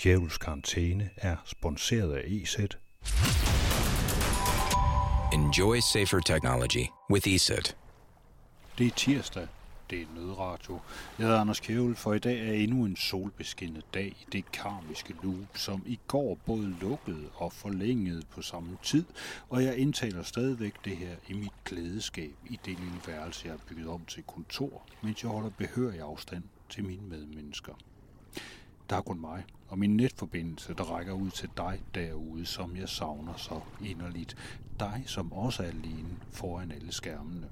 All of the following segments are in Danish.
Kjævels karantæne er sponsoreret af EZ. Enjoy safer technology with ESET. Det er tirsdag. Det er nødradio. Jeg hedder Anders Kjævel, for i dag er endnu en solbeskinnet dag i det karmiske loop, som i går både lukkede og forlængede på samme tid, og jeg indtaler stadigvæk det her i mit klædeskab i det lille værelse, jeg har bygget om til kontor, mens jeg holder behørig afstand til mine medmennesker. Der er kun mig og min netforbindelse, der rækker ud til dig derude, som jeg savner så inderligt. Dig, som også er alene foran alle skærmene.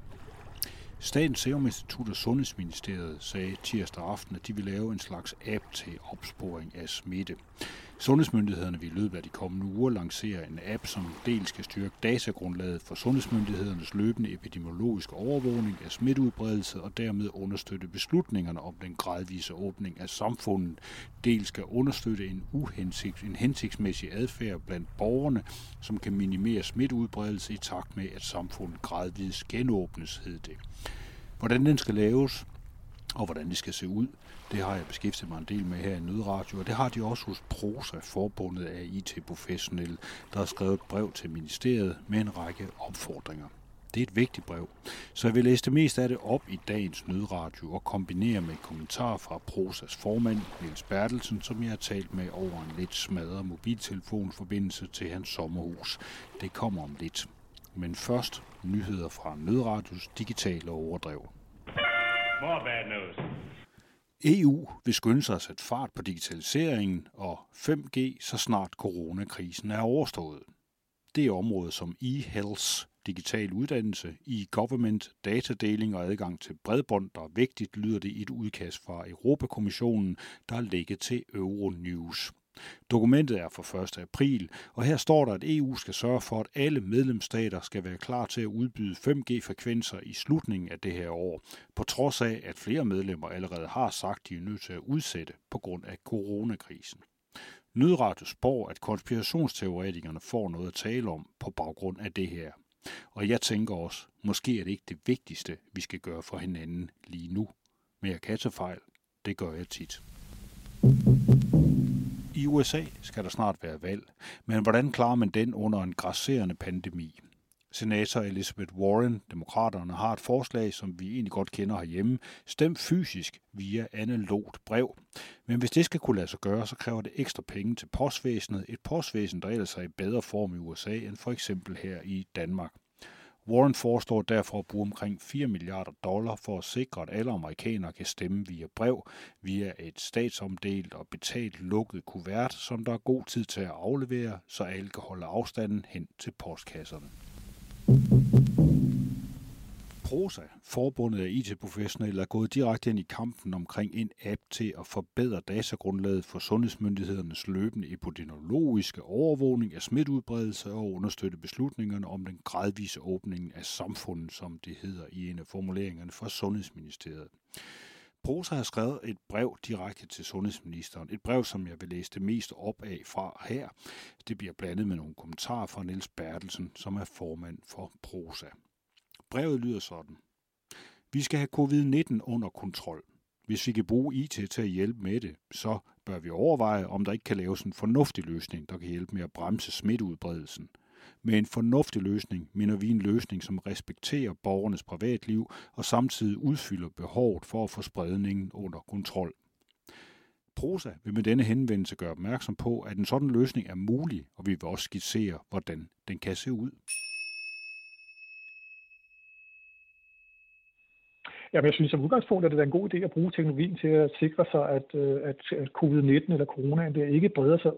Statens Serum Institut og Sundhedsministeriet sagde tirsdag aften, at de vil lave en slags app til opsporing af smitte. Sundhedsmyndighederne vil i løbet af de kommende uger lancere en app, som dels skal styrke datagrundlaget for sundhedsmyndighedernes løbende epidemiologiske overvågning af smitteudbredelse og dermed understøtte beslutningerne om den gradvise åbning af samfundet. Dels skal understøtte en, uhensigt, en hensigtsmæssig adfærd blandt borgerne, som kan minimere smitteudbredelse i takt med, at samfundet gradvist genåbnes, hed det. Hvordan den skal laves, og hvordan det skal se ud, det har jeg beskæftiget mig en del med her i Nødradio, og det har de også hos Prosa, forbundet af IT-professionelle, der har skrevet et brev til ministeriet med en række opfordringer. Det er et vigtigt brev, så jeg vil læse det meste af det op i dagens nødradio og kombinere med kommentarer fra Prosas formand, Niels Bertelsen, som jeg har talt med over en lidt smadret mobiltelefonforbindelse til hans sommerhus. Det kommer om lidt. Men først nyheder fra Nødradios digitale overdrev. More bad news. EU vil skynde sig at sætte fart på digitaliseringen og 5G, så snart coronakrisen er overstået. Det er områder som e-health, digital uddannelse, e-government, datadeling og adgang til bredbånd, der er vigtigt, lyder det i et udkast fra Europakommissionen, der er lægget til Euronews. Dokumentet er fra 1. april, og her står der, at EU skal sørge for, at alle medlemsstater skal være klar til at udbyde 5G-frekvenser i slutningen af det her år, på trods af, at flere medlemmer allerede har sagt, at de er nødt til at udsætte på grund af coronakrisen. Nødradio spår, at konspirationsteoretikerne får noget at tale om på baggrund af det her. Og jeg tænker også, måske er det ikke det vigtigste, vi skal gøre for hinanden lige nu. Men jeg kan tage fejl. Det gør jeg tit. I USA skal der snart være valg, men hvordan klarer man den under en grasserende pandemi? Senator Elizabeth Warren, demokraterne, har et forslag, som vi egentlig godt kender herhjemme, stem fysisk via analogt brev. Men hvis det skal kunne lade sig gøre, så kræver det ekstra penge til postvæsenet. Et postvæsen, der ellers er i bedre form i USA end for eksempel her i Danmark. Warren forestår derfor at bruge omkring 4 milliarder dollar for at sikre, at alle amerikanere kan stemme via brev, via et statsomdelt og betalt lukket kuvert, som der er god tid til at aflevere, så alle kan holde afstanden hen til postkasserne. Prosa, forbundet af IT-professionelle, er gået direkte ind i kampen omkring en app til at forbedre datagrundlaget for sundhedsmyndighedernes løbende epidemiologiske overvågning af smitteudbredelse og understøtte beslutningerne om den gradvise åbning af samfundet, som det hedder i en af formuleringerne fra Sundhedsministeriet. Prosa har skrevet et brev direkte til sundhedsministeren. Et brev, som jeg vil læse det mest op af fra her. Det bliver blandet med nogle kommentarer fra Niels Bertelsen, som er formand for Prosa. Brevet lyder sådan. Vi skal have covid-19 under kontrol. Hvis vi kan bruge IT til at hjælpe med det, så bør vi overveje, om der ikke kan laves en fornuftig løsning, der kan hjælpe med at bremse smitteudbredelsen. Med en fornuftig løsning mener vi en løsning, som respekterer borgernes privatliv og samtidig udfylder behovet for at få spredningen under kontrol. Prosa vil med denne henvendelse gøre opmærksom på, at en sådan løsning er mulig, og vi vil også skitsere, hvordan den kan se ud. Jamen, jeg synes som udgangspunkt, at det er en god idé at bruge teknologien til at sikre sig, at, øh, at, at covid-19 eller coronaen der ikke breder sig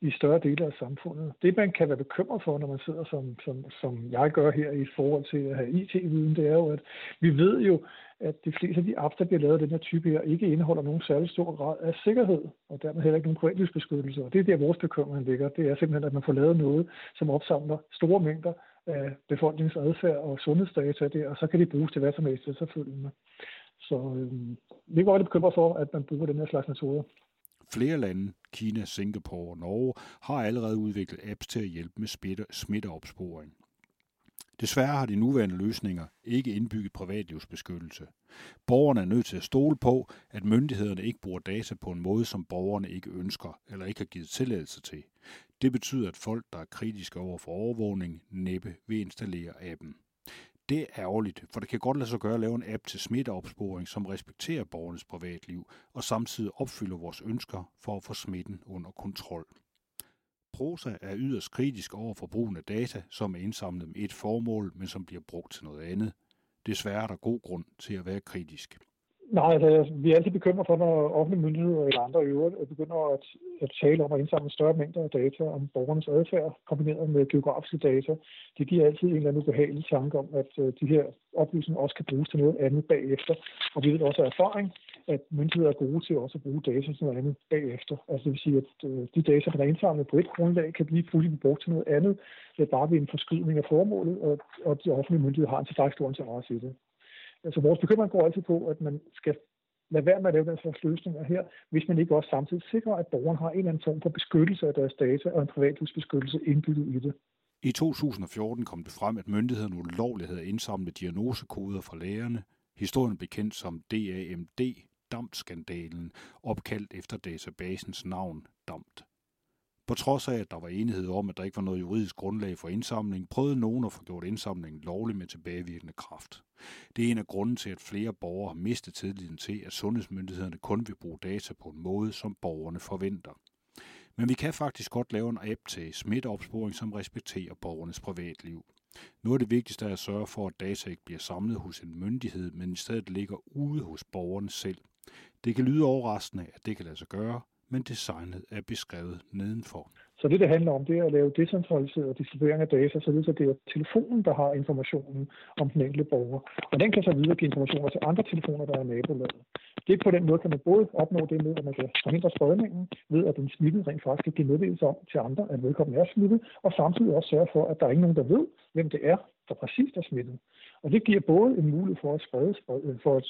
i større dele af samfundet. Det, man kan være bekymret for, når man sidder som, som, som jeg gør her i forhold til at have IT-viden, det er jo, at vi ved jo, at de fleste af de apps, der bliver lavet af den her type her, ikke indeholder nogen særlig stor grad af sikkerhed, og dermed heller ikke nogen privatlivsbeskyttelse. Og det er der, vores bekymring ligger. Det er simpelthen, at man får lavet noget, som opsamler store mængder af befolkningens adfærd og sundhedsdata der, og så kan de bruges til hvad som helst selvfølgelig. Så øh, vi er godt bekymret for, at man bruger den her slags metoder. Flere lande, Kina, Singapore og Norge, har allerede udviklet apps til at hjælpe med smitteopsporing. Desværre har de nuværende løsninger ikke indbygget privatlivsbeskyttelse. Borgerne er nødt til at stole på, at myndighederne ikke bruger data på en måde, som borgerne ikke ønsker eller ikke har givet tilladelse til. Det betyder, at folk, der er kritiske over for overvågning, næppe vil installere appen. Det er ærgerligt, for det kan godt lade sig gøre at lave en app til smitteopsporing, som respekterer borgernes privatliv og samtidig opfylder vores ønsker for at få smitten under kontrol. Prosa er yderst kritisk over for brugen af data, som er indsamlet med et formål, men som bliver brugt til noget andet. Desværre er der god grund til at være kritisk. Nej, altså, vi er altid bekymret for, når offentlige myndigheder eller andre øvrigt begynder at, at tale om at indsamle større mængder af data om borgernes adfærd, kombineret med geografiske data. Det giver altid en eller anden ubehagelig tanke om, at øh, de her oplysninger også kan bruges til noget andet bagefter. Og vi ved også af erfaring, at myndigheder er gode til også at bruge data til noget andet bagefter. Altså det vil sige, at øh, de data, der har indsamlet på et grundlag, kan blive fuldstændig brugt til noget andet, er bare ved en forskydning af formålet, og, og de offentlige myndigheder har en tilstrækkelig stor interesse i det. Altså vores bekymring går altid på, at man skal lade være med at lave den slags løsninger her, hvis man ikke også samtidig sikrer, at borgeren har en eller anden form for beskyttelse af deres data og en privatlivsbeskyttelse indbygget i det. I 2014 kom det frem, at myndighederne ulovligt havde indsamlet diagnosekoder fra lægerne. Historien bekendt som DAMD, DAMT-skandalen, opkaldt efter databasens navn, DAMT. På trods af, at der var enighed om, at der ikke var noget juridisk grundlag for indsamling, prøvede nogen at få gjort indsamlingen lovlig med tilbagevirkende kraft. Det er en af grunden til, at flere borgere har mistet tilliden til, at sundhedsmyndighederne kun vil bruge data på en måde, som borgerne forventer. Men vi kan faktisk godt lave en app til smitteopsporing, som respekterer borgernes privatliv. Nu er det vigtigste at sørge for, at data ikke bliver samlet hos en myndighed, men i stedet ligger ude hos borgerne selv. Det kan lyde overraskende, at det kan lade sig gøre, men designet er beskrevet nedenfor. Så det, det handler om, det er at lave decentraliseret distribuering af data, så det er telefonen, der har informationen om den enkelte borger. Og den kan så videregive informationer til andre telefoner, der er nabolaget. Det er på den måde, kan man både opnå det med, at man kan forhindre spredningen, ved at den smittede rent faktisk kan give meddelelse om til andre, at vedkommende er smittet, og samtidig også sørge for, at der er ikke nogen, der ved, hvem det er, der præcis er smittet. Og det giver både en mulighed for at sprede, for at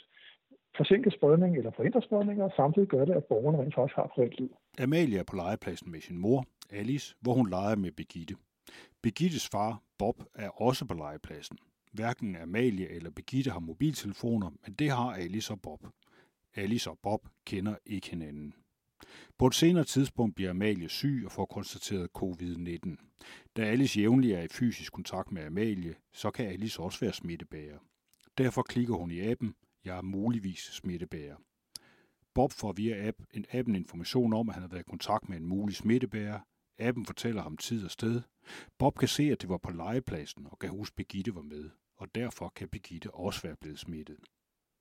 forsinke spredning eller forhindre spredning, og samtidig gør det, at borgerne rent faktisk har privatliv. Amalie er på legepladsen med sin mor, Alice, hvor hun leger med Begitte. Begittes far, Bob, er også på legepladsen. Hverken Amalie eller Begitte har mobiltelefoner, men det har Alice og Bob. Alice og Bob kender ikke hinanden. På et senere tidspunkt bliver Amalie syg og får konstateret covid-19. Da Alice jævnligt er i fysisk kontakt med Amalie, så kan Alice også være smittebærer. Derfor klikker hun i appen, jeg er muligvis smittebærer. Bob får via app, en appen information om, at han har været i kontakt med en mulig smittebærer. Appen fortæller ham tid og sted. Bob kan se, at det var på legepladsen og kan huske, at Birgitte var med, og derfor kan Birgitte også være blevet smittet.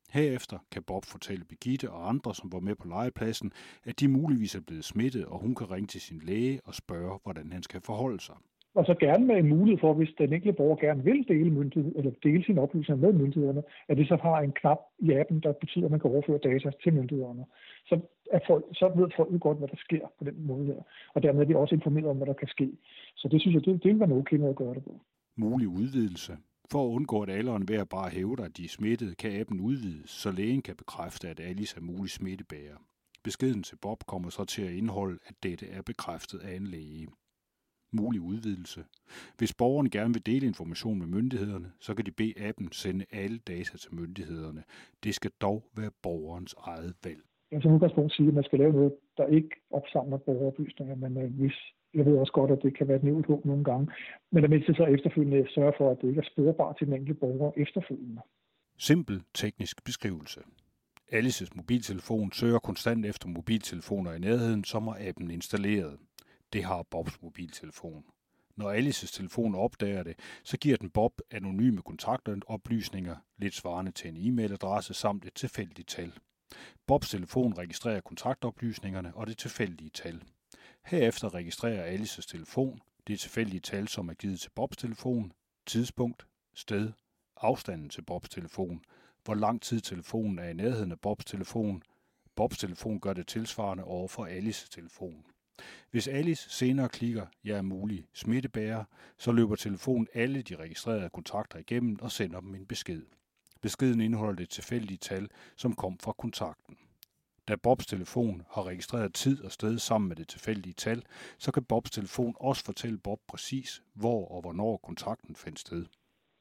Herefter kan Bob fortælle Birgitte og andre, som var med på legepladsen, at de muligvis er blevet smittet, og hun kan ringe til sin læge og spørge, hvordan han skal forholde sig. Og så gerne med en mulighed for, hvis den enkelte borger gerne vil dele, myndighed, eller dele sine oplysninger med myndighederne, at det så har en knap i appen, der betyder, at man kan overføre data til myndighederne. Så, er folk, så ved folk jo godt, hvad der sker på den måde her. Og dermed er de også informeret om, hvad der kan ske. Så det synes jeg, det, det vil være en okay måde at gøre det på. Mulig udvidelse. For at undgå, at alderen ved at bare hævder, at de er smittet, kan appen udvides, så lægen kan bekræfte, at Alice er mulig smittebærer. Beskeden til Bob kommer så til at indeholde, at dette er bekræftet af en læge mulig udvidelse. Hvis borgerne gerne vil dele information med myndighederne, så kan de bede appen sende alle data til myndighederne. Det skal dog være borgerens eget valg. Jeg som udgangspunkt sige, at man skal lave noget, der ikke opsamler borgeroplysninger, men øh, hvis jeg ved også godt, at det kan være et nævnt håb nogle gange, men er med til så efterfølgende sørge for, at det ikke er sporbart til den enkelte borger efterfølgende. Simpel teknisk beskrivelse. Alices mobiltelefon søger konstant efter mobiltelefoner i nærheden, som har appen installeret. Det har Bobs mobiltelefon. Når Alices telefon opdager det, så giver den Bob anonyme kontaktoplysninger, lidt svarende til en e-mailadresse samt et tilfældigt tal. Bobs telefon registrerer kontaktoplysningerne og det tilfældige tal. Herefter registrerer Alices telefon det tilfældige tal, som er givet til Bobs telefon, tidspunkt, sted, afstanden til Bobs telefon, hvor lang tid telefonen er i nærheden af Bobs telefon. Bobs telefon gør det tilsvarende over for Alices telefon. Hvis Alice senere klikker, jeg er mulig smittebærer, så løber telefonen alle de registrerede kontakter igennem og sender dem en besked. Beskeden indeholder det tilfældige tal, som kom fra kontakten. Da Bobs telefon har registreret tid og sted sammen med det tilfældige tal, så kan Bobs telefon også fortælle Bob præcis, hvor og hvornår kontakten fandt sted.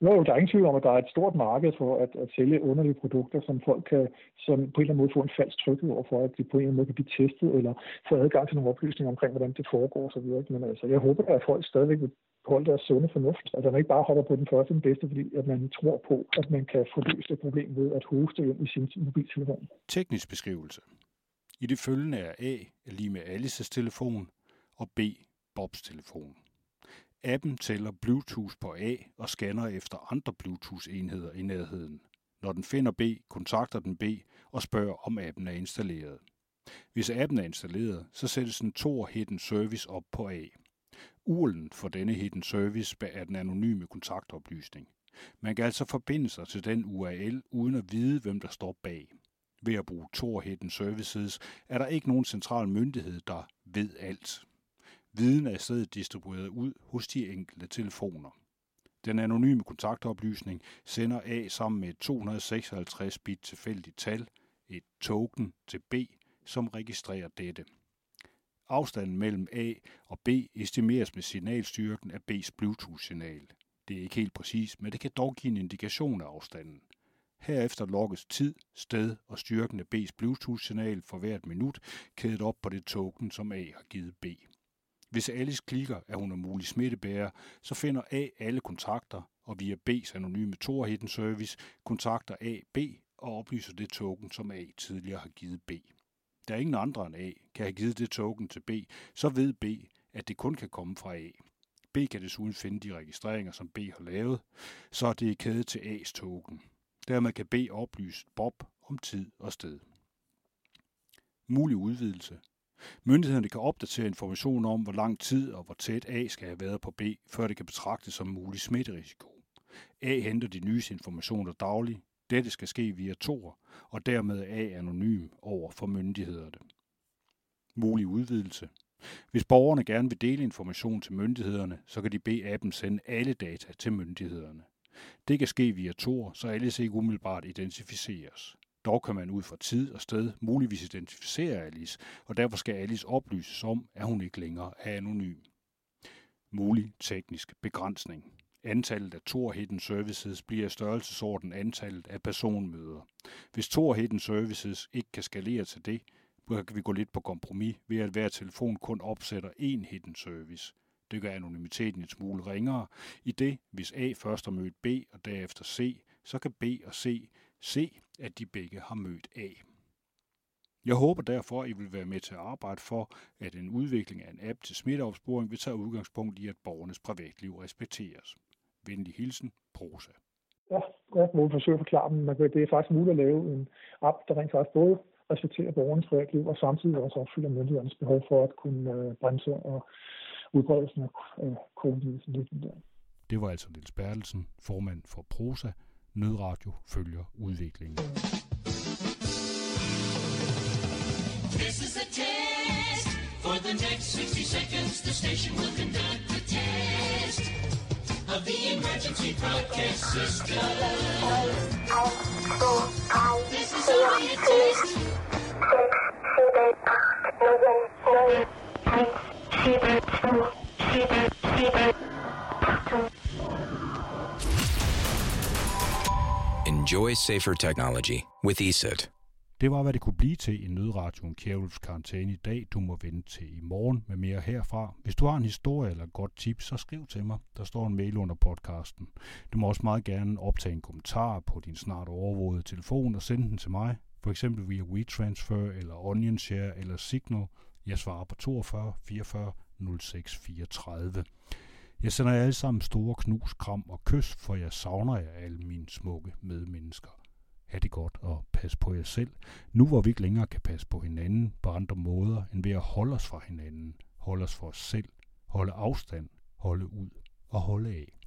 Jo, der er ingen tvivl om, at der er et stort marked for at, at sælge underlige produkter, som folk kan som på en eller anden måde få en falsk tryghed over for, at de på en eller anden måde kan blive testet, eller få adgang til nogle oplysninger omkring, hvordan det foregår osv. Men altså, jeg håber, at folk stadigvæk vil holde deres sunde fornuft. at man ikke bare hopper på den første den bedste, fordi at man tror på, at man kan få løst et problem ved at hoste ind i sin mobiltelefon. Teknisk beskrivelse. I det følgende er A lige med Alices telefon, og B Bobs telefon. Appen tæller Bluetooth på A og scanner efter andre Bluetooth-enheder i nærheden. Når den finder B, kontakter den B og spørger, om appen er installeret. Hvis appen er installeret, så sættes en Tor Hidden Service op på A. Urlen for denne Hidden Service er den anonyme kontaktoplysning. Man kan altså forbinde sig til den URL uden at vide, hvem der står bag. Ved at bruge Tor Hidden Services er der ikke nogen central myndighed, der ved alt. Viden er i stedet distribueret ud hos de enkelte telefoner. Den anonyme kontaktoplysning sender A sammen med 256 bit tilfældigt tal, et token til B, som registrerer dette. Afstanden mellem A og B estimeres med signalstyrken af B's Bluetooth-signal. Det er ikke helt præcis, men det kan dog give en indikation af afstanden. Herefter logges tid, sted og styrken af B's Bluetooth-signal for hvert minut kædet op på det token, som A har givet B. Hvis Alice klikker, at hun er mulig smittebærer, så finder A alle kontakter, og via B's anonyme Tor Hidden Service kontakter A B og oplyser det token, som A tidligere har givet B. Da ingen andre end A kan have givet det token til B, så ved B, at det kun kan komme fra A. B kan desuden finde de registreringer, som B har lavet, så det er kædet til A's token. Dermed kan B oplyse Bob om tid og sted. Mulig udvidelse Myndighederne kan opdatere information om, hvor lang tid og hvor tæt A skal have været på B, før det kan betragtes som mulig smitterisiko. A henter de nyeste informationer dagligt. Dette skal ske via Tor, og dermed er A anonym over for myndighederne. Mulig udvidelse. Hvis borgerne gerne vil dele information til myndighederne, så kan de bede appen sende alle data til myndighederne. Det kan ske via Tor, så alle ikke umiddelbart identificeres. Dog kan man ud fra tid og sted muligvis identificere Alice, og derfor skal Alice oplyses om, at hun ikke længere er anonym. Mulig teknisk begrænsning. Antallet af Tor Hidden Services bliver i størrelsesorden antallet af personmøder. Hvis Tor Hidden Services ikke kan skalere til det, kan vi gå lidt på kompromis ved at hver telefon kun opsætter én hidden service. Det gør anonymiteten et smule ringere, i det hvis A først har mødt B og derefter C, så kan B og C se, at de begge har mødt A. Jeg håber derfor, at I vil være med til at arbejde for, at en udvikling af en app til smitteopsporing vil tage udgangspunkt i, at borgernes privatliv respekteres. Venlig hilsen, Prosa. Ja, jeg må forsøge at forklare dem. Det er faktisk muligt at lave en app, der rent faktisk både respekterer borgernes privatliv og samtidig også opfylder myndighedernes behov for at kunne øh, bremse og udbredelsen af covid-19. Det var altså Niels Bertelsen, formand for Prosa, Nødradio følger udviklingen. This is a test. For the next 60 seconds, the station will conduct a test of the emergency broadcast system. This is only a test. Enjoy safer technology with ESET. Det var, hvad det kunne blive til i nødradioen Kjærulfs karantæne i dag. Du må vente til i morgen med mere herfra. Hvis du har en historie eller et godt tip, så skriv til mig. Der står en mail under podcasten. Du må også meget gerne optage en kommentar på din snart overvågede telefon og sende den til mig. For eksempel via WeTransfer eller OnionShare eller Signal. Jeg svarer på 42 44 06 34. Jeg sender jer alle sammen store knus, kram og kys, for jeg savner jer alle mine smukke medmennesker. Ha' det godt og pas på jer selv, nu hvor vi ikke længere kan passe på hinanden på andre måder, end ved at holde os fra hinanden, holde os for os selv, holde afstand, holde ud og holde af.